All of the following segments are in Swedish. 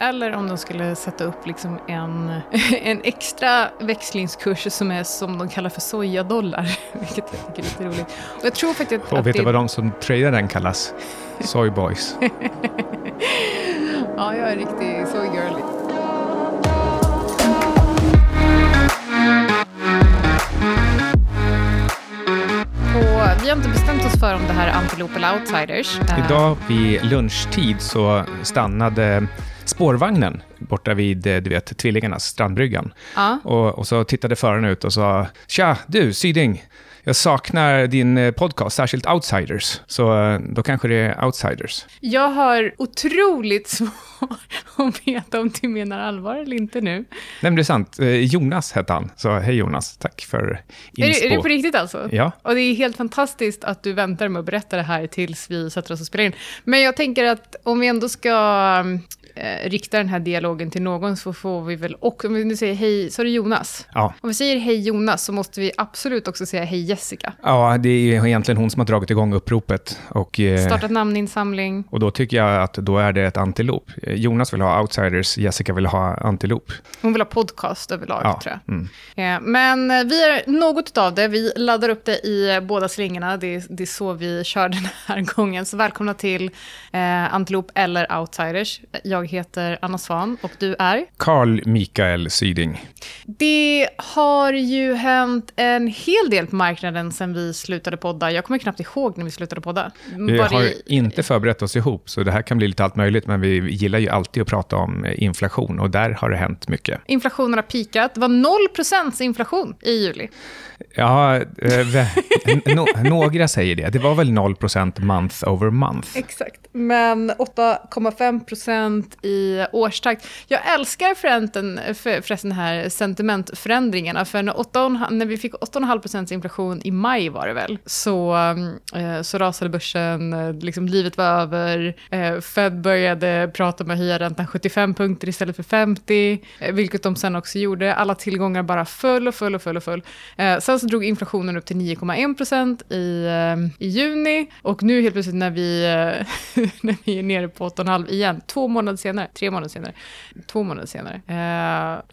eller om de skulle sätta upp liksom en, en extra växlingskurs som är som de kallar för sojadollar, vilket jag tycker är lite roligt. Och jag tror faktiskt att, Och vet du det- vad de som tradar den kallas? Soy boys. Ja, jag är riktig soy girly. Och vi har inte bestämt oss för om det här är Antilope eller Outsiders. Eh, Idag vid lunchtid så stannade spårvagnen borta vid, eh, du vet, Tvillingarnas, Strandbryggan. Ja. Och, och så tittade föraren ut och sa, tja, du, Syding. Jag saknar din eh, podcast, särskilt Outsiders. Så eh, då kanske det är Outsiders. Jag har otroligt svårt att veta om du menar allvar eller inte nu. Nej, men det är sant. Jonas hette han. Så hej Jonas, tack för Är inspo. det, är det på riktigt alltså? Ja. Och det är helt fantastiskt att du väntar med att berätta det här tills vi sätter oss och spelar in. Men jag tänker att om vi ändå ska eh, rikta den här dialogen till någon så får vi väl, och om vi nu säger hej, så är det Jonas. Ja. Om vi säger hej Jonas så måste vi absolut också säga hej Jessica. ja, det är egentligen hon som har dragit igång uppropet. Och, eh, Startat namninsamling. och då tycker jag att då är det ett antilop. Eh, Jonas vill ha Outsiders, Jessica vill ha antilop. Hon vill ha podcast överlag, Ja, tror jag. mm. Eh, Men eh, vi är något av det. Vi laddar upp det i eh, båda slingorna. Det är, det är så vi kör den här gången. Så välkomna till eh, Antilop eller Outsiders. Jag heter Anna Svan och du är? Carl Mikael Syding. Det har ju hänt en hel del på marknaden sen vi slutade podda. Jag kommer knappt ihåg när vi slutade podda. Vi Var har det- inte förberett oss ihop, så det här kan bli lite allt möjligt, men vi gillar ju alltid att prata om inflation och där har det hänt mycket. Inflationen har pikat. Det var 0% inflation i juli. Ja, eh, några säger det. Det var väl 0% month over month. Exakt. Men 8,5 procent i årstakt. Jag älskar förresten, för, förresten här sentimentförändringarna. För när, 8, när vi fick 8,5 % inflation i maj var det väl, så, eh, så rasade börsen, eh, liksom livet var över. Eh, Fed började prata om att höja räntan 75 punkter istället för 50, vilket de sen också gjorde. Alla tillgångar bara föll och föll och föll och föll. Sen så drog inflationen upp till 9,1 % i, i juni och nu helt plötsligt när vi, när vi är nere på 8,5 igen, två månader senare, tre månader senare, två månader senare.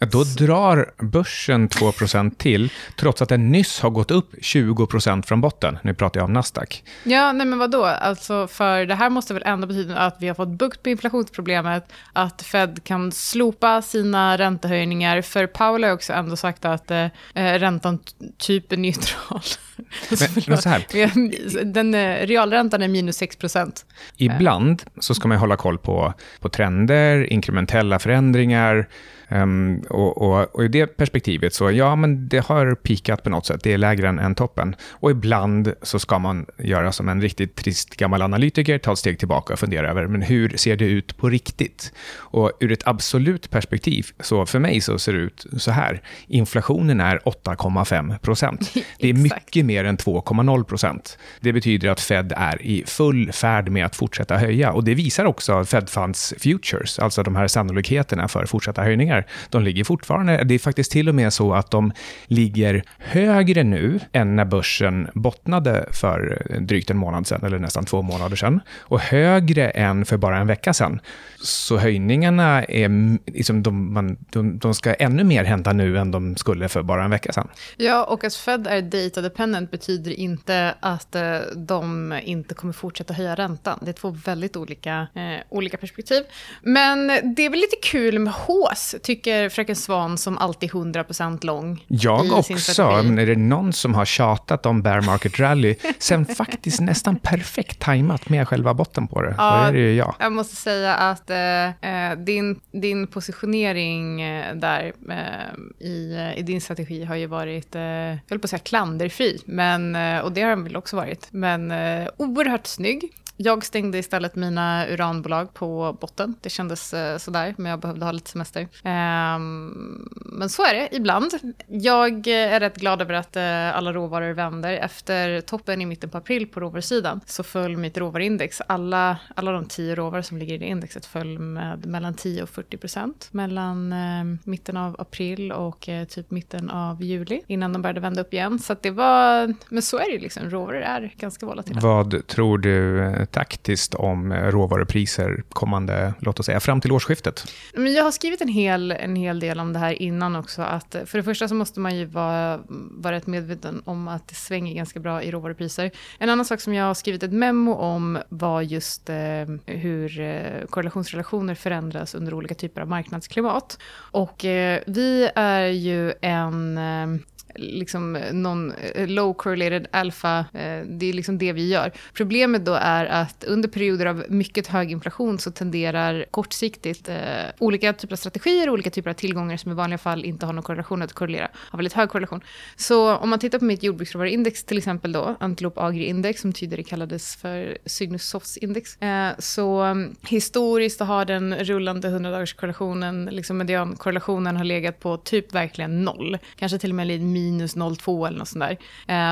Eh, Då drar börsen 2% till, trots att den nyss har gått upp 20% från botten. Nu pratar jag om Nasdaq. Ja, nej men vadå? Alltså, för det här måste väl ändå betyda att vi har fått bukt på inflationsproblemet, att Fed kan slopa sina räntehöjningar, för Powell har också ändå sagt att eh, eh, räntan typ är neutral. Alltså, Men- men så här. Den, eh, realräntan är minus 6 procent. Ibland så ska man hålla koll på, på trender, inkrementella förändringar ehm, och, och, och i det perspektivet så, ja, men det har pikat på något sätt. Det är lägre än, än toppen. Och ibland så ska man göra som en riktigt trist gammal analytiker, ta ett steg tillbaka och fundera över, men hur ser det ut på riktigt? Och ur ett absolut perspektiv, så för mig så ser det ut så här. Inflationen är 8,5 procent. Det är mycket mer än 2,0 procent. Det betyder att Fed är i full färd med att fortsätta höja. Och det visar också Fed Funds Futures, alltså de här sannolikheterna för fortsatta höjningar. De ligger fortfarande, det är faktiskt till och med så att de ligger högre nu än när börsen bottnade för drygt en månad sedan, eller nästan två månader sedan. Och högre än för bara en vecka sedan. Så höjningarna är, liksom, de, man, de, de ska ännu mer hända nu än de skulle för bara en vecka sedan. Ja, och att Fed är data dependent betyder inte att eh, de inte kommer fortsätta höja räntan. Det är två väldigt olika, eh, olika perspektiv. Men det är väl lite kul med hås, tycker fröken Svan som alltid 100% lång. Jag också, men är det någon som har tjatat om bear market rally, sen faktiskt nästan perfekt tajmat med själva botten på det, så Ja. är det ju jag. Jag måste säga att eh, eh, din, din positionering eh, där eh, i, i din strategi har ju varit, eh, jag höll på att säga klanderfri, men, eh, och det har den väl också varit, men eh, oerhört snygg. Jag stängde istället mina uranbolag på botten. Det kändes eh, sådär, men jag behövde ha lite semester. Eh, men så är det ibland. Jag är rätt glad över att eh, alla råvaror vänder. Efter toppen i mitten på april på råvarusidan så föll mitt råvaruindex. Alla, alla de tio råvaror som ligger i det indexet föll med mellan 10 och 40 procent mellan eh, mitten av april och eh, typ mitten av juli innan de började vända upp igen. Så att det var, men så är det ju liksom. Råvaror är ganska volatila. Vad tror du eh, taktiskt om eh, råvarupriser kommande, låt oss säga, fram till årsskiftet? Men jag har skrivit en hel, en hel del om det här innan också. Att eh, för det första så måste man ju vara, vara rätt medveten om att det svänger ganska bra i råvarupriser. En annan sak som jag har skrivit ett memo om var just eh, hur eh, korrelationsrelationer förändras under olika typer av marknadsklimat. Och eh, vi är ju en eh, liksom någon eh, low correlated alpha, eh, det är liksom det vi gör. Problemet då är att under perioder av mycket hög inflation så tenderar kortsiktigt eh, olika typer av strategier, olika typer av tillgångar som i vanliga fall inte har någon korrelation att korrelera, har väldigt hög korrelation. Så om man tittar på mitt jordbruksråvaruindex till exempel då, Antilop Agri Index som tidigare kallades för Cygnus Softs index, eh, så mm, historiskt har den rullande 100-dagars korrelationen, liksom mediankorrelationen har legat på typ verkligen noll, kanske till och med lite minus 0,2 eller något sånt där.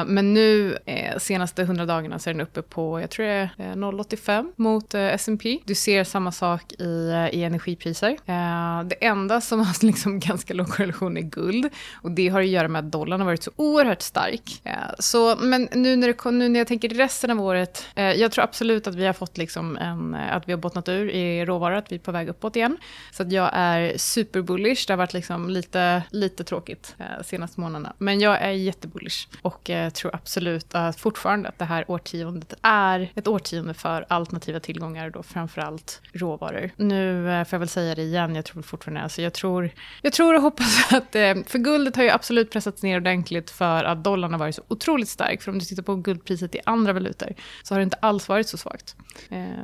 Eh, men nu eh, senaste 100 dagarna så är den uppe på, jag tror det är eh, 0,85 mot eh, S&P. Du ser samma sak i, eh, i energipriser. Eh, det enda som har liksom ganska låg korrelation är guld och det har att göra med att dollarn har varit så oerhört stark. så, men nu när, det, nu när jag tänker resten av året, jag tror absolut att vi har fått liksom en, att vi har bottnat ur i råvaror, att vi är på väg uppåt igen. Så att jag är superbullish, det har varit liksom lite, lite tråkigt senaste månaderna. Men jag är jättebullish och eh, tror absolut att fortfarande att det här årtiondet är ett årtionde för alternativa tillgångar och då framförallt råvaror. Nu eh, får jag väl säga det igen, jag tror fortfarande, alltså jag tror, jag tror och hoppas att, eh, för guldet har ju absolut pressats ner ordentligt för att dollarn har varit så otroligt stark. För om du tittar på guldpriset i andra valutor så har det inte alls varit så svagt.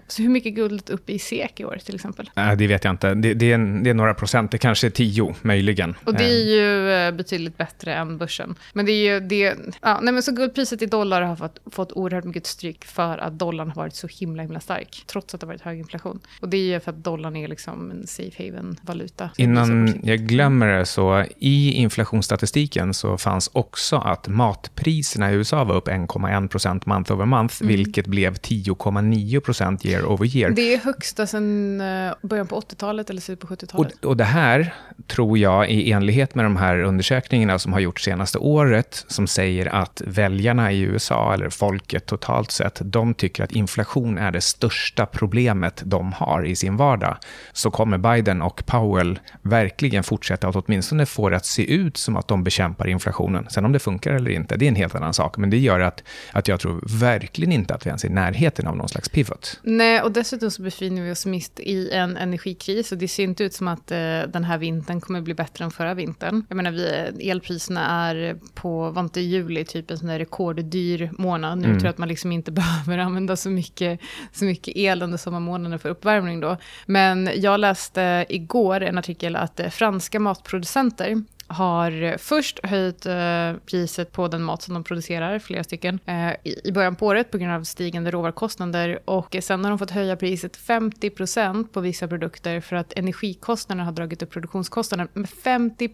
Så hur mycket guld upp i SEK i år till exempel? Äh, det vet jag inte. Det, det, är det, är några procent, det kanske är tio möjligen. Och det är ju betydligt bättre än börsen. Men det är ju det, ja, nej men så guldpriset i dollar har fått, fått oerhört mycket stryk för att dollarn har varit så himla himla stark, trots att det har varit hög inflation. Och det är ju för att dollarn är liksom en safe haven-valuta. Innan jag glömmer det, så i inflationsstatistiken så fanns också att matpriserna i USA var upp 1,1 procent month over month, mm. vilket blev 10,9 procent year over year. Det är högsta sedan eh, början på 80-talet eller slutet på 70-talet. Och, och det här tror jag, i enlighet med de här undersökningarna som har gjorts senaste året, som säger att väljarna i USA, eller folket totalt sett, de tycker att inflation är det största problemet de har i sin vardag, så kommer Biden och Powell verkligen fortsätta att åtminstone få det att se ut som att de bekämpar inflationen. Sen om det funkar eller inte, det är en helt annan sak. Men det gör att, att jag tror verkligen inte att vi ens är i närheten av någon slags pivot. Nej, och dessutom så befinner vi oss mitt i en energikris och det ser inte ut som att eh, den här vintern kommer bli bättre än förra vintern. Jag menar, vi, elpriserna är på, var inte juli typ en sån där rekorddyr månad. Nu mm. tror jag att man liksom inte behöver använda så mycket, så mycket el under sommarmånaderna för uppvärmning då. Men jag läste igår en artikel att eh, franska matproducenter har först höjt eh, priset på den mat som de producerar, flera stycken, eh, i början på året på grund av stigande råvarukostnader. Och sen har de fått höja priset 50% på vissa produkter för att energikostnaderna har dragit upp produktionskostnaden med 50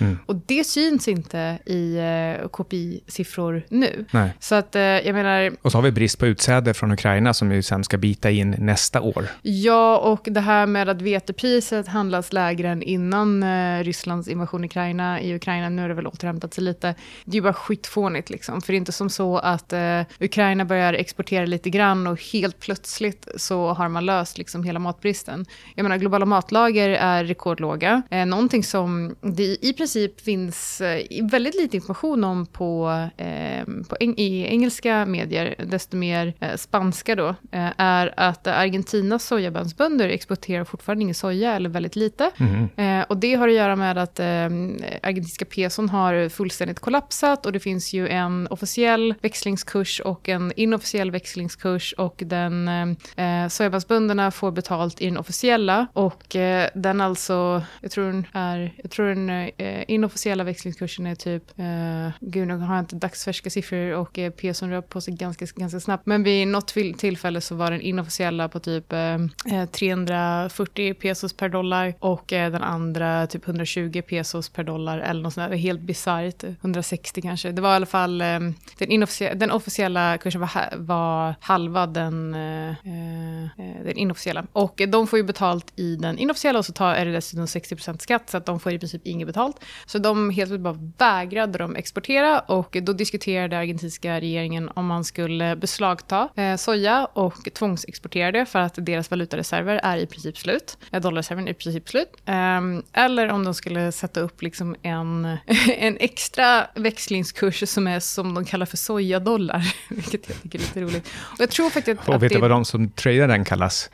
mm. Och det syns inte i eh, KPI-siffror nu. Nej. Så att jag menar... Och så har vi brist på utsäde från Ukraina som ju sen ska bita in nästa år. Ja, och det här med att vetepriset handlas lägre än innan Rysslands invasion i Ukraina, i Ukraina, nu har det väl återhämtat sig lite. Det är ju bara skitfånigt liksom, för det är inte som så att eh, Ukraina börjar exportera lite grann och helt plötsligt så har man löst liksom hela matbristen. Jag menar, globala matlager är rekordlåga, eh, någonting som det i princip finns eh, väldigt lite information om på, eh, på eng i engelska medier, desto mer eh, spanska då, eh, är att Argentinas sojabönsbönder exporterar fortfarande ingen soja eller väldigt lite. Mm. och det har att göra med att Eh, argentinska peson har fullständigt kollapsat och det finns ju en officiell växlingskurs och en inofficiell växlingskurs och den eh, eh sojabönsbönderna får betalt i den officiella och eh, den alltså, jag tror den är, jag tror den eh, inofficiella växlingskursen är typ, eh, gud nu har jag inte dagsfärska siffror och eh, peson rör på sig ganska, ganska snabbt, men vid något tillfälle så var den inofficiella på typ eh, eh 340 pesos per dollar och eh, den andra typ 120 pesos per dollar eller något sånt där. Helt bisarrt. 160 kanske. Det var i alla fall, eh, den, den officiella kursen var, var halva den, eh, eh, den inofficiella. Och de får ju betalt i den inofficiella och så tar, är det dessutom 60% skatt så att de får i princip inget betalt. Så de helt enkelt bara vägrade de exportera och då diskuterade argentinska regeringen om man skulle beslagta eh, soja och tvångsexportera det för att deras valutareserver är i princip slut. Eh, dollarreserven är i princip slut. Ehm, eller om de skulle sätta upp liksom en, en extra växlingskurs som är som de kallar för sojadollar, vilket jag tycker är lite roligt. Och jag tror faktiskt att... Och vet du vad de som tradar den kallas?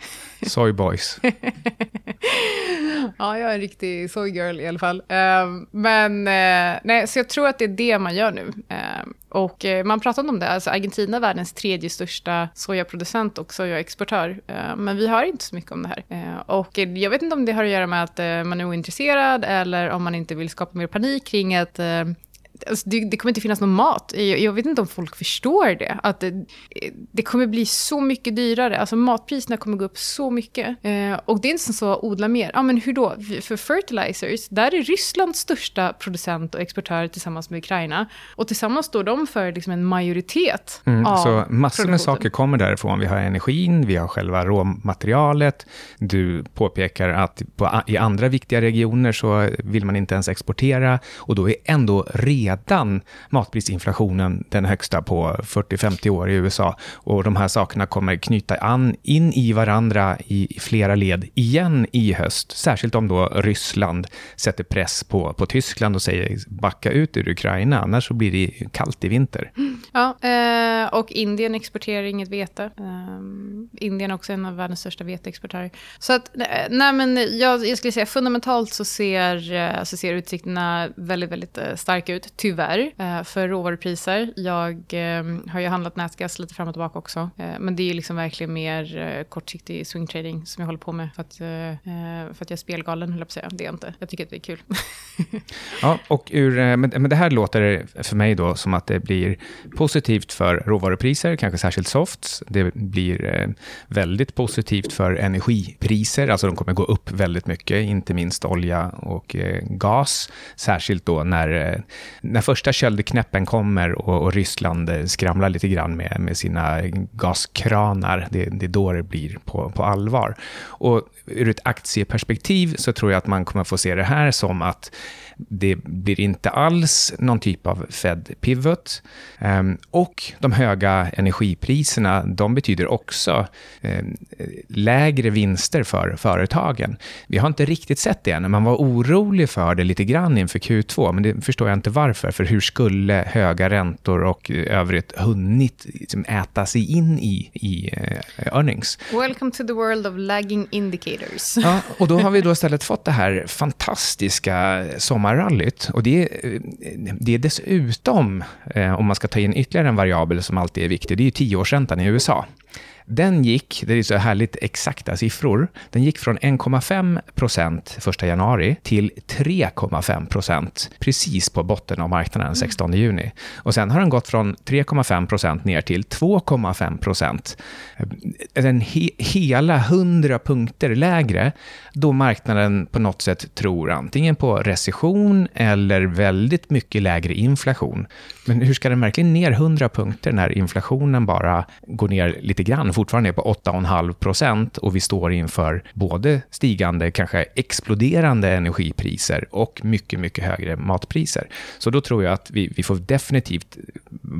Soy boys. ja, jag är en riktig soy girl i alla fall. Uh, men uh, nej, så jag tror att det är det man gör nu. Uh, och uh, man pratade om det, alltså Argentina är världens tredje största sojaproducent och sojaexportör. Ehm, men vi hör inte så mycket om det här. och jag vet inte om det har att göra med att eh, man är ointresserad eller om man inte vill skapa mer panik kring att Alltså det, det, kommer inte finnas någon mat. Jag, jag, vet inte om folk förstår det. Att det, det, kommer bli så mycket dyrare. Alltså matpriserna kommer gå upp så mycket. Eh, och det är inte så att odla mer. Ja, men hur då? För fertilizers, där är Ryssland största producent och exportör tillsammans med Ukraina. Och tillsammans står de för liksom en majoritet mm, av Så massor med saker kommer därifrån. Vi har energin, vi har själva råmaterialet. Du påpekar att på, i andra viktiga regioner så vill man inte ens exportera. Och då är ändå redan redan matprisinflationen den högsta på 40-50 år i USA. Och de här sakerna kommer knyta an in i varandra i flera led igen i höst. Särskilt om då Ryssland sätter press på, på Tyskland och säger backa ut ur Ukraina, annars så blir det kallt i vinter. Ja, eh, och Indien exporterar inget vete. Eh, Indien är också en av världens största veteexportörer. Så att, eh, nej men jag, jag skulle säga fundamentalt så ser, så ser utsikterna väldigt, väldigt starka ut tyvärr, eh, för råvarupriser. Jag ehm, har ju handlat nätgas lite fram och tillbaka också. Eh, men det är ju liksom verkligen mer eh, kortsiktig swingtrading som jag håller på med. För att, för att jag är spelgalen, höll jag på att säga. Det är jag inte. Jag tycker att det är kul. ja, och ur, men det här låter för mig då som att det blir positivt för råvarupriser, kanske särskilt softs. Det blir väldigt positivt för energipriser, alltså de kommer gå upp väldigt mycket, inte minst olja och gas. Särskilt då när när första köldknäppen kommer och, och, Ryssland eh, skramlar lite grann med, med sina gaskranar, det, det är då det blir på, på allvar. Och ur ett aktieperspektiv så tror jag att man kommer få se det här som att det blir inte alls någon typ av Fed pivot. Um, och de höga energipriserna, de betyder också um, lägre vinster för företagen. Vi har inte riktigt sett det än. Man var orolig för det lite grann inför Q2, men det förstår jag inte varför. För hur skulle höga räntor och övrigt hunnit liksom, äta sig in i, i uh, earnings? Welcome to the world of lagging indicators. Ja, och då har vi då istället fått det här fantastiska sommar sommarrallyt. Och det är, det är dessutom, eh, om man ska ta in ytterligare en variabel som alltid är viktig, det är ju tioårsräntan i USA. Den gick, det är så härligt exakta siffror, den gick från 1,5 procent 1 januari till 3,5 procent precis på botten av marknaden 16 mm. juni. Och sen har den gått från 3,5 procent ner till 2,5 procent. En he, hela 100 punkter lägre då marknaden på något sätt tror antingen på recession eller väldigt mycket lägre inflation. Men hur ska den verkligen ner 100 punkter när inflationen bara går ner lite grann, fortfarande är på 8,5 procent och vi står inför både stigande, kanske exploderande energipriser och mycket, mycket högre matpriser. Så då tror jag att vi, vi får definitivt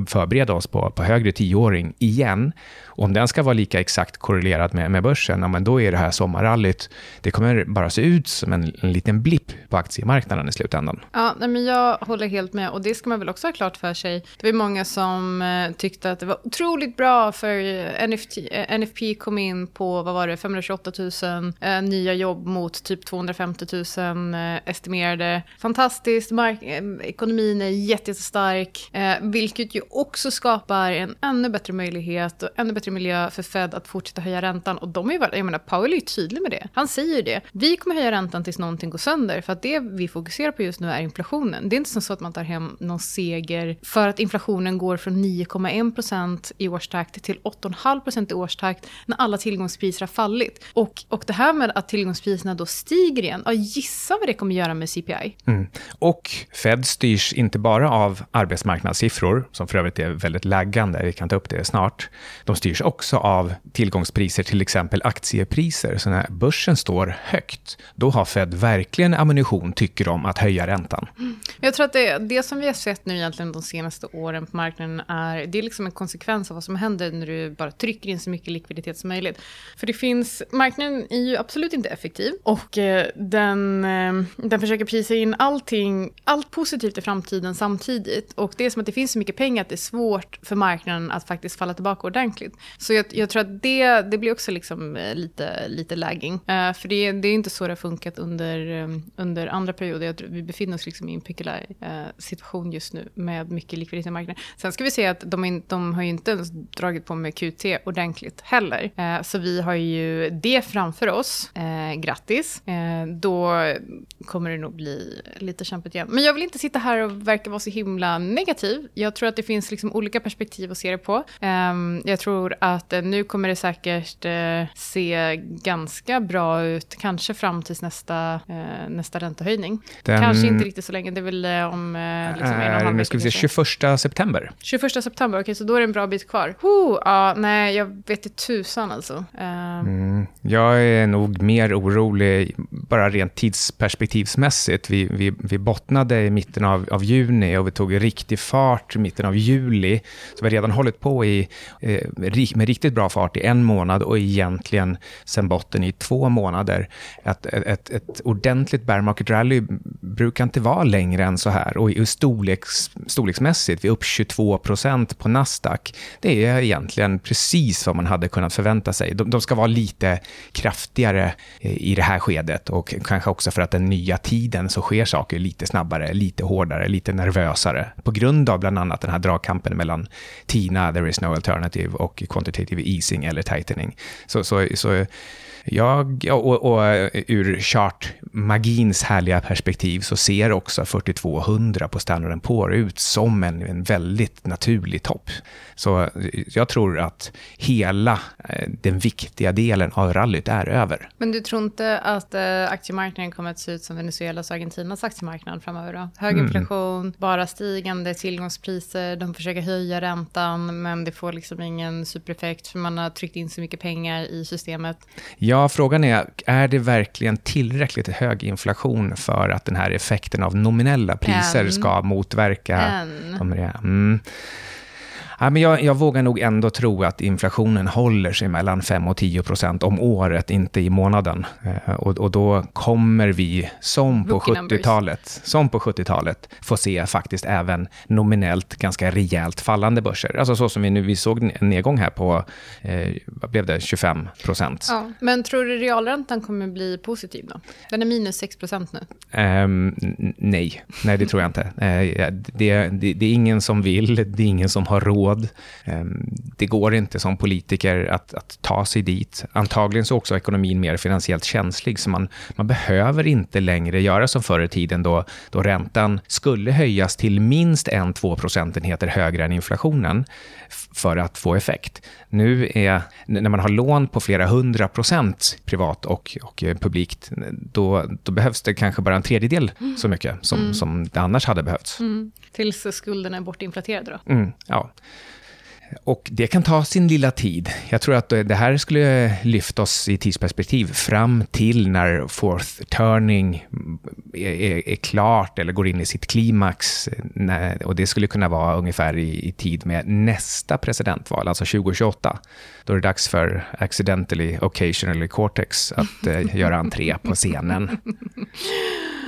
förbereda oss på, på högre tioåring igen. Och om den ska vara lika exakt korrelerad med, med börsen, ja, men då är det här sommarrallyt, det kommer bara se ut som en, en liten blipp på aktiemarknaden i slutändan. Ja, men jag håller helt med. Och det ska man väl också ha klart för sig. Det var många som eh, tyckte att det var otroligt bra för eh, NFT, eh, NFP kom in på, vad var det, 528 000 eh, nya jobb mot typ 250 000 eh, estimerade. Fantastiskt, mark eh, ekonomin är jättestark, vilket ju också skapar en ännu bättre möjlighet och ännu bättre miljö för Fed att fortsätta höja räntan. Och de är ju, jag menar, Powell är ju tydlig med det. Han säger det. Vi kommer höja räntan tills någonting går sönder, för att det vi fokuserar på just nu är inflationen. Det är inte så att man tar hem någon seger för att inflationen går från 9,1 procent i årstakt till 8,5 procent i årstakt när alla tillgångspriser har fallit. Och, och det här med att tillgångspriserna då stiger igen, ja, gissa vad det kommer göra med CPI. Mm. Och Fed styrs inte bara av arbetsmarknadssiffror, som för övrigt är väldigt laggande, vi kan ta upp det snart. De styrs också av tillgångspriser, till exempel aktiepriser. Så när börsen står högt, då har Fed verkligen ammunition, tycker de, att höja räntan. Mm. Jag tror att det, det som vi har sett nu egentligen de senaste åren på marknaden är, det är liksom en konsekvens av vad som händer när du bara trycker in så mycket likviditet som möjligt. För det finns, marknaden är ju absolut inte effektiv och eh, den, eh, den försöker prisa in allting, allt positivt i framtiden samtidigt. Och det är som att det finns så mycket pengar att det är svårt för marknaden att faktiskt falla tillbaka ordentligt. Så jag, jag tror att det, det blir också liksom eh, lite, lite lagging. För det, det är inte så det har funkat under, under andra perioder. Jag tror, vi befinner oss liksom i en pekulär situation just nu med mycket likviditet i marknaden. Sen ska vi säga att de, de har ju inte ens dragit på med QT ordentligt heller. Uh, så vi har ju det framför oss. grattis. då kommer det nog bli lite kämpigt igen. Men jag vill inte sitta här och verka vara så himla negativ. Jag tror att det finns liksom olika perspektiv att se det på. Um, jag tror att uh, nu kommer det säkert uh, se ganska bra ut, kanske fram tills nästa, uh, nästa räntehöjning. Den kanske inte riktigt så länge, det är väl om liksom en och en halv Nu ska vi se, 21 september. 21 september, okej, okay, så då är det en bra bit kvar. Huh, ja, nej, jag vet inte tusan alltså. Mm, jag är nog mer orolig, bara rent tidsperspektivsmässigt. Vi, vi, vi bottnade i mitten av, av juni och vi tog riktig fart i mitten av juli. Så vi har redan hållit på i, eh, med riktigt bra fart i en månad och egentligen sen botten i två månader. Ett, ett, ett ordentligt bear market rally brukar inte vara längre än så här. Och storleks, storleksmässigt, vi är upp 22 procent på Nasdaq. Det är egentligen precis vad man hade kunnat förvänta sig. De, de ska vara lite kraftigare eh, i det här skedet och kanske också för att den nya tiden så sker saker lite snabbare, lite hårdare, lite nervösare på grund av bland annat den här dragkampen mellan TINA, there is no alternative, och quantitative easing eller tightening. Så, så, så jag, och, och ur chartmagins härliga perspektiv så ser också 4200 på Standard Poor ut som en, en väldigt naturlig topp. Så jag tror att hela eh, den viktiga delen av rallyt är över. Men du tror inte att eh, aktiemarknaden kommer att se ut som Venezuelas och Argentinas aktiemarknad framöver? Då? Hög mm. inflation, mm. bara stigande tillgångspriser, de försöker höja räntan men det får liksom ingen supereffekt för man har tryckt in så mycket pengar i systemet. Ja, frågan är, är det verkligen tillräckligt hög inflation för att den här effekten av nominella priser ska motverka... Mm. Ja, men jag, jag, vågar nog ändå tro att inflationen håller sig mellan 5 och 10 procent om året, inte i månaden. Eh, och, och, då kommer vi, som på 70-talet, som på 70-talet, få se faktiskt även nominellt ganska rejält fallande börser. Alltså så som vi nu, vi såg en nedgång här på, eh, vad blev det, 25 procent. Ja, men tror du realräntan kommer bli positiv då? Den är minus 6 procent nu. Um, nej, nej det tror jag inte. Uh, det, det, det är ingen som vill, det är ingen som har råd råd. Ehm, det går inte som politiker att, att ta sig dit. Antagligen så är också ekonomin mer finansiellt känslig, så man, man behöver inte längre göra som förr i tiden då, då räntan skulle höjas till minst en, två procentenheter högre än inflationen för att få effekt. Nu är, när man har lån på flera hundra procent privat och, och publikt, då, då behövs det kanske bara en tredjedel mm. så mycket som, mm. som det annars hade behövts. Mm. Tills skulderna är bortinflaterade då? Mm, ja. Och det kan ta sin lilla tid. Jag tror att det här skulle lyfta oss i tidsperspektiv fram till när fourth turning är, är, är klart eller går in i sitt klimax. Och det skulle kunna vara ungefär i, i, tid med nästa presidentval, alltså 2028. Då är det dags för accidentally, occasionally cortex att eh, göra entré på scenen.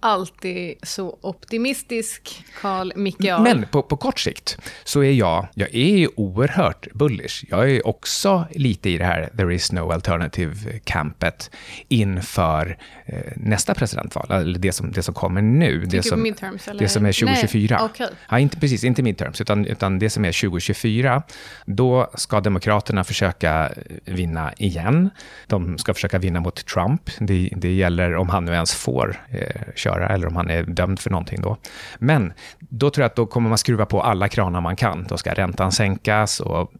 alltid så optimistisk, Carl Micke Men på, på kort sikt så är jag, jag är ju oerhört bullish. Jag är också lite i det här there is no alternative-campet inför eh, nästa presidentval, eller det som, det som kommer nu. det som, midterms, eller? det som är 2024. Nej, okay. ja, inte, precis, inte midterms, utan, utan det som är 2024. Då ska Demokraterna försöka vinna igen. De ska försöka vinna mot Trump. Det, det gäller om han nu ens får eh, köra göra, eller om han är dömd för någonting då. Men då tror jag att då kommer man skruva på alla kranar man kan. Då ska räntan sänkas och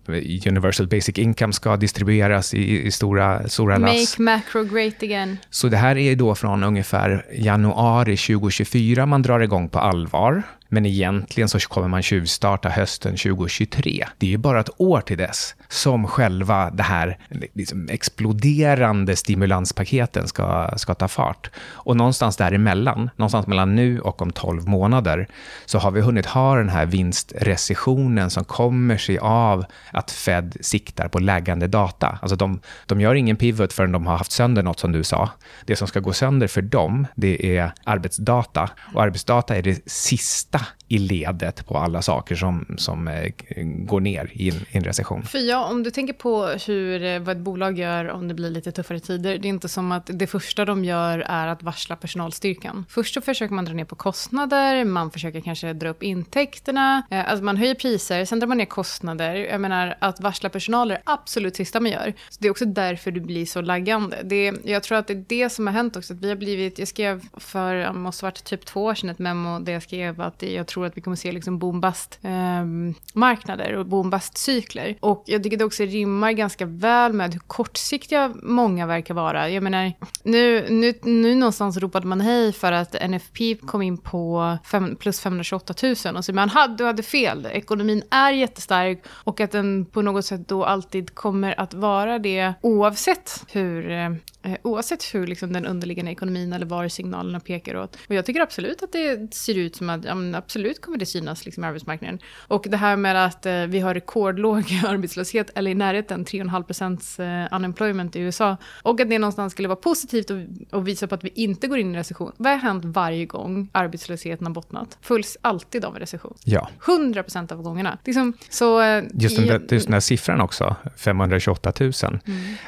universal basic income ska distribueras i, i stora, stora lass. Make macro great again. Så det här är då från ungefär januari 2024 man drar igång på allvar. Men egentligen så kommer man tjuvstarta hösten 2023. Det är ju bara ett år till dess som själva det här liksom exploderande stimulanspaketen ska, ska ta fart. Och någonstans däremellan, någonstans mellan nu och om 12 månader, så har vi hunnit ha den här vinstrecessionen som kommer sig av att Fed siktar på läggande data. Alltså de, de gör ingen pivot förrän de har haft sönder något som du sa. Det som ska gå sönder för dem, det är arbetsdata. Och arbetsdata är det sista detta i ledet på alla saker som, som eh, går ner i en, i en recession. För ja, om du tänker på hur, eh, vad ett bolag gör om det blir lite tuffare tider, det är inte som att det första de gör är att varsla personalstyrkan. Först så försöker man dra ner på kostnader, man försöker kanske dra upp intäkterna, eh, alltså man höjer priser, sen drar man ner kostnader. Jag menar, att varsla personal är det absolut sista man gör. Så det är också därför du blir så laggande. Det, jag tror att det är det som har hänt också, att vi har blivit, jag skrev för, det måste ha varit typ två år sedan ett memo där jag skrev att jag tror att vi kommer se liksom boom-bust-marknader ehm, eh, och boom-bust-cykler. Och jag tycker det också rimmar ganska väl med hur kortsiktiga många verkar vara. Jag menar, nu, nu, nu någonstans ropade man hej för att NFP kom in på fem, plus 528 000 och så man hade, du hade fel, ekonomin är jättestark och att den på något sätt då alltid kommer att vara det oavsett hur Eh, eh oavsett hur liksom, den underliggande ekonomin eller var signalerna pekar åt. Och jag tycker absolut att det ser ut som att ja, absolut kommer det synas liksom, i arbetsmarknaden. Och det här med att eh, vi har rekordlåg arbetslöshet eller i närheten 3,5 procents eh, unemployment i USA och att det någonstans skulle vara positivt och, och, visa på att vi inte går in i recession. Vad har hänt varje gång arbetslösheten har bottnat? Följs alltid av en recession. Ja. 100 procent av gångerna. Liksom, så, eh, just, den, just den här siffran också, 528 000, mm.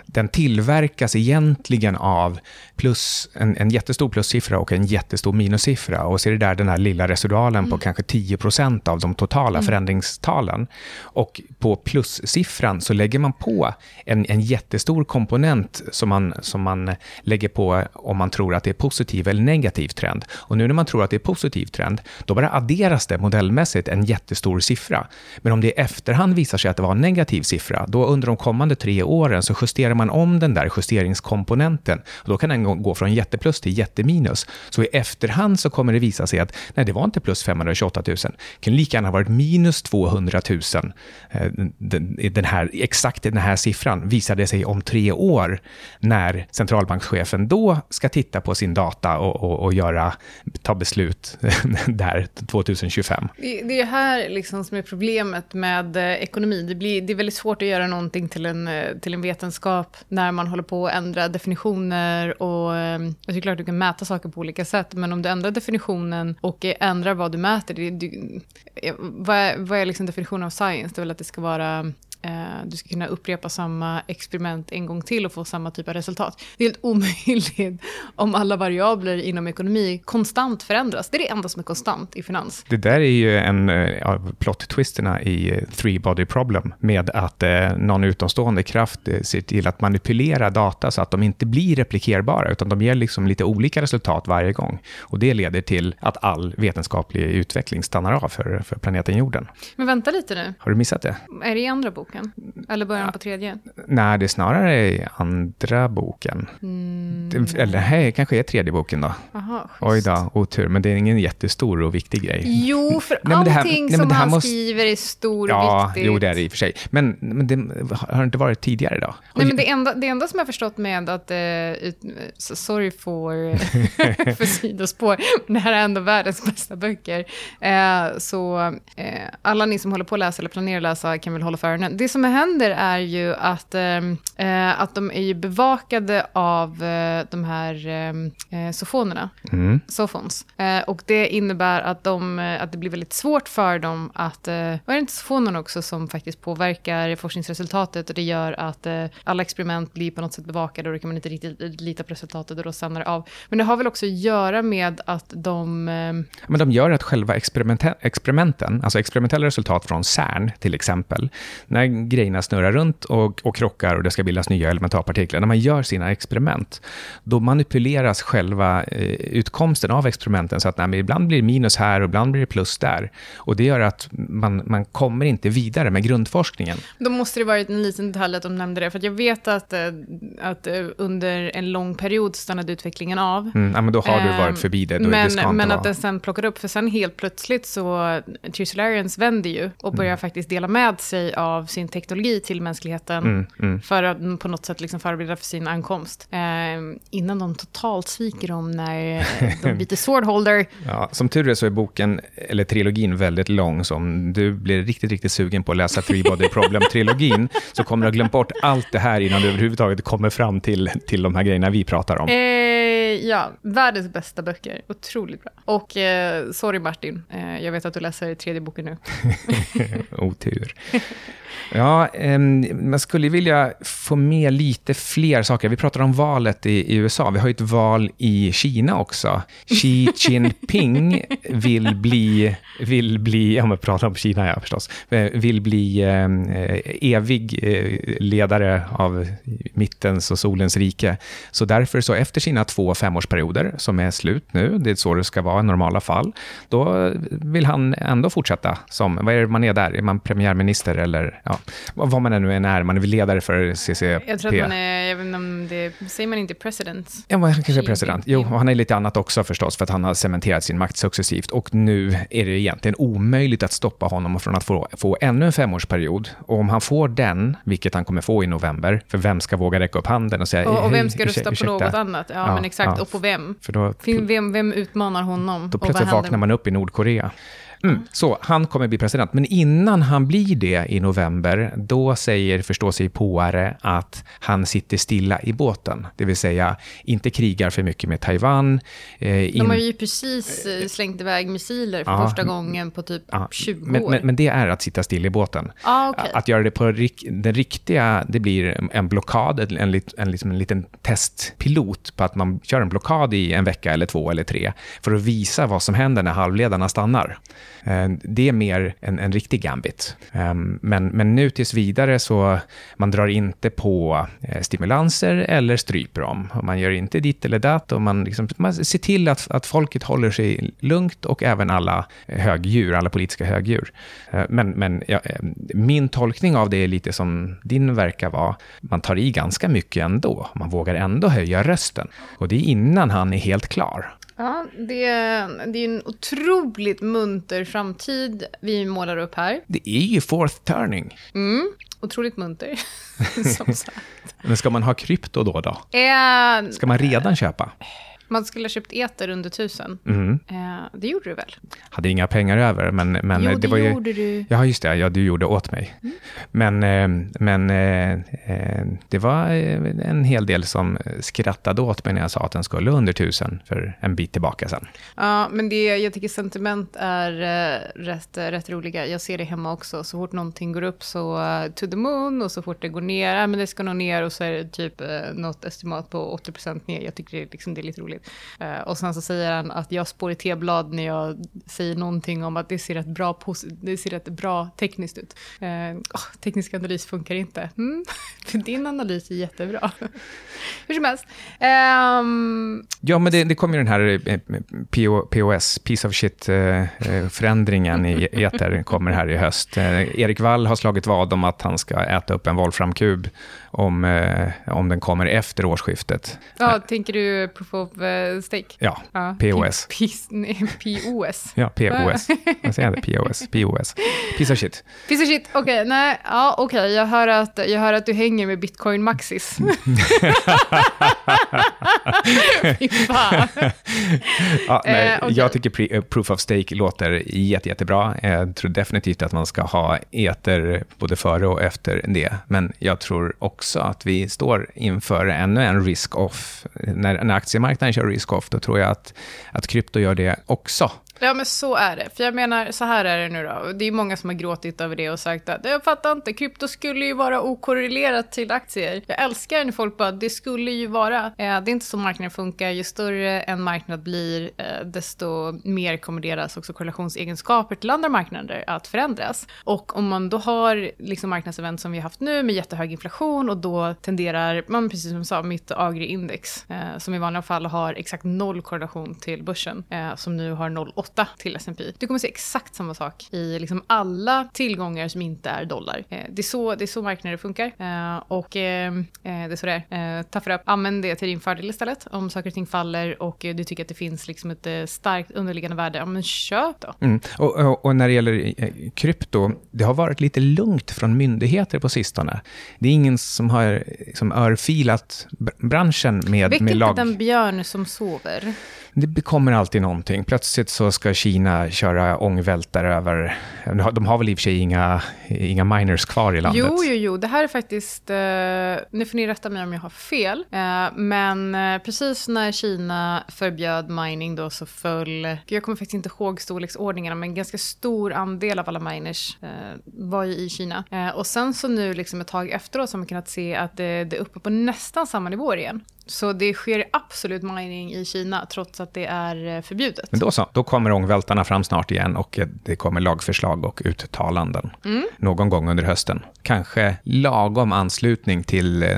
den tillverkas egentligen egentligen av plus, en, en jättestor plussiffra och en jättestor minussiffra. Och så är det där den här lilla residualen mm. på kanske 10% av de totala mm. förändringstalen. Och på plussiffran så lägger man på en, en jättestor komponent som man, som man lägger på om man tror att det är positiv eller negativ trend. Och nu när man tror att det är positiv trend, då bara adderas det modellmässigt en jättestor siffra. Men om det i efterhand visar sig att det var en negativ siffra, då under de kommande tre åren så justerar man om den där justeringskomponenten komponenten. Och då kan den gå från jätteplus till jätteminus. Så i efterhand så kommer det visa sig att nej, det var inte plus 228 000. Det kan lika gärna ha varit minus 200 000. Eh, den, här, exakt den här siffran visade sig om tre år när centralbankschefen då ska titta på sin data och, och, och göra, ta beslut där 2025. Det, det är här liksom som är problemet med eh, ekonomi. Det, blir, det är väldigt svårt att göra någonting till en, eh, till en vetenskap när man håller på att ändra definitioner och det är tycker klart du kan mäta saker på olika sätt, men om du ändrar definitionen och ändrar vad du mäter, det, du, vad är, vad är liksom definitionen av science? Det är väl att det ska vara du ska kunna upprepa samma experiment en gång till och få samma typ av resultat. Det är helt omöjligt om alla variabler inom ekonomi konstant förändras. Det är det enda som är konstant i finans. Det där är ju en eh, av plot-twisterna i eh, Three Body Problem med att någon utomstående kraft ser till att manipulera data så att de inte blir replikerbara utan de ger liksom lite olika resultat varje gång. Och det leder till att all vetenskaplig utveckling stannar av för, för planeten jorden. Men vänta lite nu. Har du missat det? Är det i andra bok? Boken? Eller början ja. på tredje? Nej, det är snarare i andra boken. Mm. Eller nej, kanske är tredje boken då. Aha, Oj då, otur. Men det är ingen jättestor och viktig grej. Jo, för nej, allting här, nej, som han måste... skriver är stor ja, och viktigt. Jo, det är det i och för sig. Men, men det har inte varit tidigare då? Nej, men det enda, det enda som jag förstått med att... Uh, ut, sorry for, för sidospår, men det här är ändå världens bästa böcker. Uh, så uh, alla ni som håller på att läsa eller planerar att läsa kan väl hålla för öronen det som händer är ju att, ehm, eh, att de är bevakade av eh, de här ehm, eh, sofonerna, mm. sofons. Eh, och det innebär att, de, eh, att det blir väldigt svårt för dem att, eh, var det inte sofonerna också som faktiskt påverkar forskningsresultatet och det gör att eh, alla experiment blir på något sätt bevakade och då kan man inte riktigt lita på resultatet och då stannar det av. Men det har väl också att göra med att de... Ehm, Men de gör att själva experimenten, alltså experimentella resultat från CERN till exempel, när grejerna snurrar runt och, och krockar och det ska bildas nya elementarpartiklar, när man gör sina experiment, då manipuleras själva eh, utkomsten av experimenten så att nej, ibland blir det minus här och ibland blir det plus där. Och det gör att man, man kommer inte vidare med grundforskningen. Då måste det varit en liten detalj att de nämnde det, för jag vet att, eh, att eh, under en lång period stannade utvecklingen av. Mm, ja, men då har du varit ehm, förbi det. Då men det men att den sen plockade upp, för sen helt plötsligt så, Trisolarians vänder ju och börjar mm. faktiskt dela med sig av sin teknologi till mänskligheten mm, mm. för att på något sätt liksom förbereda för sin ankomst. Eh, innan de totalt sviker dem när de byter swordholder. Ja, som tur är så är boken, eller trilogin, väldigt lång. Så om du blir riktigt, riktigt sugen på att läsa Three Body Problem-trilogin så kommer du ha glömt bort allt det här innan du överhuvudtaget kommer fram till, till de här grejerna vi pratar om. Eh, ja, världens bästa böcker. Otroligt bra. Och eh, sorry Martin, eh, jag vet att du läser tredje boken nu. Otur. Ja, eh, man skulle vilja få med lite fler saker. Vi pratar om valet i, i, USA. Vi har ju ett val i Kina också. Xi Jinping vill bli, vill bli, ja men pratar om Kina ja förstås, eh, vill bli eh, evig eh, ledare av mittens och solens rike. Så därför så efter sina två femårsperioder, som är slut nu, det är så det ska vara i normala fall, då vill han ändå fortsätta som, vad är det man är där? Är man premiärminister eller ja, vad man nu än är, man är väl ledare för CCP. Jag tror att man är, jag vet inte om det, säger man inte president? Ja, han kanske är president. Jo, och han är lite annat också förstås, för att han har cementerat sin makt successivt. Och nu är det egentligen omöjligt att stoppa honom från att få, få ännu en femårsperiod. Och om han får den, vilket han kommer få i november, för vem ska våga räcka upp handen och säga Och, och vem ska rösta på något annat? Ja, ja men exakt. Ja. Och på vem? För då, vem, vem utmanar honom? Då plötsligt vaknar man upp i Nordkorea. Mm, så han kommer bli president. Men innan han blir det i november, då säger förståsigpåare att han sitter stilla i båten. Det vill säga inte krigar för mycket med Taiwan. Eh, in... De har ju precis eh, slängt iväg missiler för ja, första gången på typ ja, 20 men, år. Men, men, det är att sitta still i båten. Ah, okay. Att göra det på den riktiga, det blir en blockad, en, en, en, liksom en liten testpilot på att man kör en blockad i en vecka eller två eller tre för att visa vad som händer när halvledarna stannar. Eh, det är mer en, en riktig gambit. Ehm, men, men nu tills vidare så man drar inte på eh, stimulanser eller stryper dem. Man gör inte ditt eller datt och man, liksom, man ser till att, att folket håller sig lugnt och även alla högdjur, alla politiska högdjur. Eh, men, men ja, min tolkning av det är lite som din verkar vara. Man tar i ganska mycket ändå. Man vågar ändå höja rösten. Och det är innan han är helt klar. Ja, det, det är en otroligt munter framtid vi målar upp här. Det är ju fourth turning. Mm, otroligt munter, som sagt. Men ska man ha krypto då? då? Äh, ska man redan köpa? Man skulle ha köpt eter under tusen. Mm. Eh, det gjorde du väl? Hade inga pengar över, men... men jo, det, det var ju, gjorde du. Ja, just det. Ja, du gjorde åt mig. Mm. Men, eh, men eh, eh det var en hel del som skrattade åt mig när jag sa att den skulle under tusen för en bit tillbaka sen. Ja, men det, jag tycker sentiment är rätt, rätt roliga. Jag ser det hemma också. Så fort någonting går upp så to the moon och så fort det går ner, men det ska nog ner och så är det typ något estimat på 80% ner. Jag tycker det, liksom, det är lite roligt roligt. Uh, och sen så säger han att jag spår i teblad när jag säger någonting om att det ser rätt bra, det ser rätt bra tekniskt ut. Oh, teknisk analys funkar inte. Mm. Din analys är jättebra. Hur som helst. Um, ja, men det, det kommer ju den här eh, POS, piece of shit-förändringen i eter, kommer här i höst. Erik Wall har slagit vad om att han ska äta upp en volframkub om, eh, om den kommer efter årsskiftet. Ja, äh, tänker du proof of uh, stake? Ja, ja, POS. POS. ja, POS. Vad säger jag? POS. POS. Piece of shit. Piece of shit, okej. Okay, nej, ja, okej. Okay. Jag, hör att, jag hör att du hänger med bitcoin maxis. Fy fan. ja, nej, eh, okay. Jag tycker uh, proof of stake låter jätte, jättebra. Jag tror definitivt att man ska ha eter både före och efter det. Men jag tror också också att vi står inför ännu en risk-off. När, när aktiemarknaden kör risk-off, då tror jag att, att krypto gör det också. Ja, men så är det. För jag menar, så här är det nu då. Det är många som har gråtit över det och sagt att jag fattar inte, krypto skulle ju vara okorrelerat till aktier. Jag älskar när folk bara, det skulle ju vara. Eh, det är inte så marknaden funkar. Ju större en marknad blir, eh, desto mer kommer deras också korrelationsegenskaper till andra marknader att förändras. Och om man då har liksom marknadsevent som vi har haft nu med jättehög inflation och då tenderar, man precis som jag sa, mitt agri-index eh, som i vanliga fall har exakt noll korrelation till börsen, eh, som nu har 0,8 till S&P. Du kommer se exakt samma sak i liksom alla tillgångar som inte är dollar. Eh, det, är så, det är så marknader funkar. Eh, och eh, eh, det är så det är. ta för upp, använd det till din fördel istället. Om saker och ting faller och du tycker att det finns liksom ett starkt underliggande värde, ja men köp då. Mm. Och, och, och, när det gäller krypto, det har varit lite lugnt från myndigheter på sistone. Det är ingen som har som örfilat branschen med, Väck med lag... inte den björn som sover. Det kommer alltid någonting. Plötsligt så ska Kina köra ångvältare över... De har väl i och för sig inga, inga miners kvar i landet? Jo, jo, jo. Det här är faktiskt... Eh, nu får ni rätta mig om jag har fel. Eh, men eh, precis när Kina förbjöd mining då så föll... Jag kommer faktiskt inte ihåg storleksordningarna, men en ganska stor andel av alla miners eh, var ju i Kina. Eh, och sen så nu liksom ett tag efteråt så har man kunnat se att det, det är uppe på nästan samma nivåer igen. Så det sker absolut mining i Kina, trots att det är eh, förbjudet. Men då så, då kommer ångvältarna fram snart igen och det kommer lagförslag och uttalanden mm. någon gång under hösten. Kanske lagom anslutning till eh,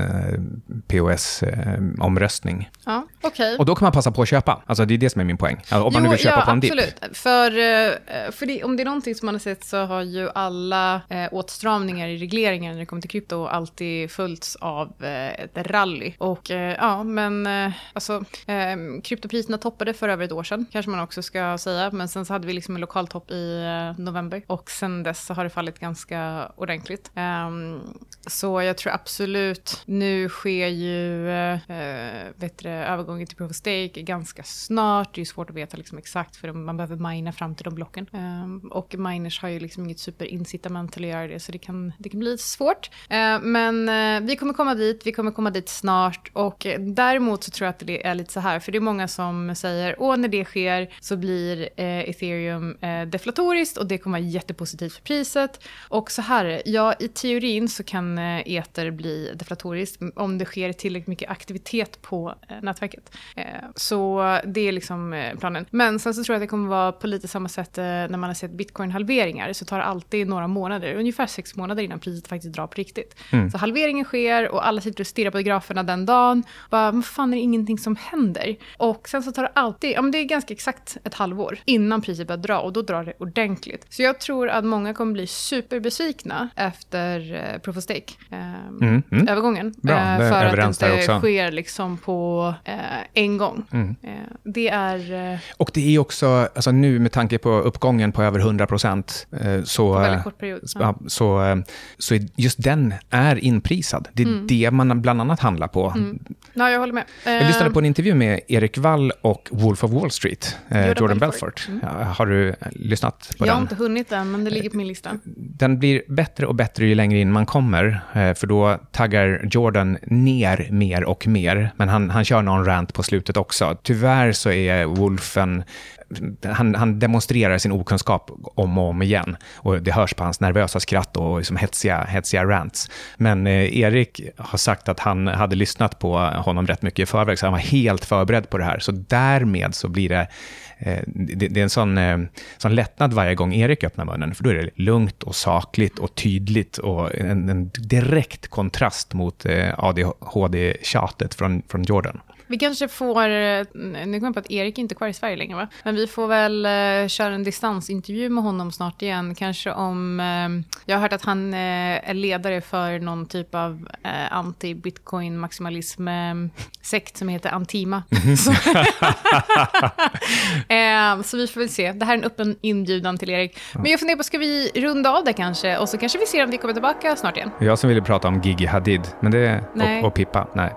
POS-omröstning. Eh, ja, okay. Och då kan man passa på att köpa. Alltså det är det som är min poäng. Alltså, om man jo, nu vill köpa ja, på en dipp. absolut. För, eh, för det, om det är någonting som man har sett så har ju alla eh, åtstramningar i regleringen när det kommer till krypto alltid följts av eh, ett rally. Och eh, ja, men eh, alltså, eh, kryptopriserna toppade för över ett år sedan, kanske man också ska säga. Men sen så hade vi liksom en lokal topp i eh, november och sen dess så har det fallit ganska ordentligt. Ehm, så jag tror absolut, nu sker ju uh, övergången till proof of stake ganska snart. Det är svårt att veta liksom exakt för man behöver mina fram till de blocken. Ehm, och miners har ju liksom inget superincitament till att göra det så det kan, det kan bli svårt. Ehm, men eh, vi kommer komma dit, vi kommer komma dit snart och däremot så tror jag att det är lite så här, för det är många som säger, åh när det sker så blir eh, ethereum eh, deflatoriskt och det kommer vara jättepositivt för priset. Och så här, ja i teorin så kan eh, ether bli deflatoriskt om det sker tillräckligt mycket aktivitet på eh, nätverket. Eh, så det är liksom eh, planen. Men sen så tror jag att det kommer vara på lite samma sätt när man har sett bitcoin-halveringar så tar det alltid några månader, ungefär sex månader innan priset faktiskt drar på riktigt. Mm. Så halveringen sker och alla sitter och stirrar på graferna den dagen. Bara, men fan är det ingenting som händer? Och sen så tar det alltid, ja men det är ganska exakt ett halvår innan priset börjar dra och då drar det ordentligt. Så jag tror att många kommer bli superbesvikna efter eh, Proof of Stake, eh, mm, mm. övergången. Bra, eh, för att det inte sker liksom på eh, en gång. Mm. Eh, det är... Eh, och det är också, alltså nu med tanke på uppgången på över 100 procent, så, väldigt kort period, ja. så, så just den är inprisad. Det är mm. det man bland annat handlar på. Mm. Ja, jag håller med. Jag lyssnade eh, på en intervju med Erik Wall och Wolf of Wall Street, eh, Jordan, Jordan Belfort. Mm. har du lyssnat på jag den? Jag har inte hunnit den, men det ligger på min lista. Den blir bättre och bättre ju längre in man kommer, eh, för då taggar Jordan ner mer och mer, men han, han kör någon rant på slutet också. Tyvärr så är Wolfen han, han, demonstrerar sin okunskap om och om igen. Och det hörs på hans nervösa skratt och liksom hetsiga, hetsiga rants. Men eh, Erik har sagt att han hade lyssnat på honom rätt mycket i förväg, så han var helt förberedd på det här. Så därmed så blir det, eh, det, det, är en sån, eh, sån lättnad varje gång Erik öppnar munnen, för då är det lugnt och sakligt och tydligt och en, en direkt kontrast mot eh, ADHD-tjatet från, från Jordan. Vi kanske får, nu kom jag på att Erik inte är kvar i Sverige längre va? Men vi får väl uh, köra en distansintervju med honom snart igen. Kanske om, uh, jag har hört att han är ledare för någon typ av anti-bitcoin maximalism sekt som heter Antima. Så, så vi får väl se. Det här är en öppen inbjudan till Erik. Men jag funderar på, ska vi runda av det kanske? Och så kanske vi ser om vi kommer tillbaka snart igen. Jag som ville prata om Gigi Hadid, men det, och, och Pippa, nej.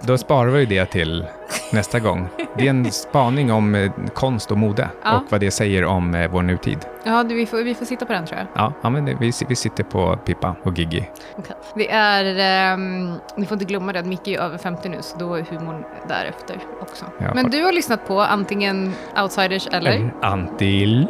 Då sparar vi det till nästa gång. Det är en spaning om eh, konst och mode Ja. och vad det säger om eh, vår nutid. Ja, du, vi, får, vi får sitta på den tror jag. Ja, ja men det, vi, vi sitter på Pippa och Giggi. Okej. Det är, ehm, ni får inte glömma det Micke är över 50 nu, så då är humorn därefter också. Ja, Men du har lyssnat på antingen Outsiders eller? Anti...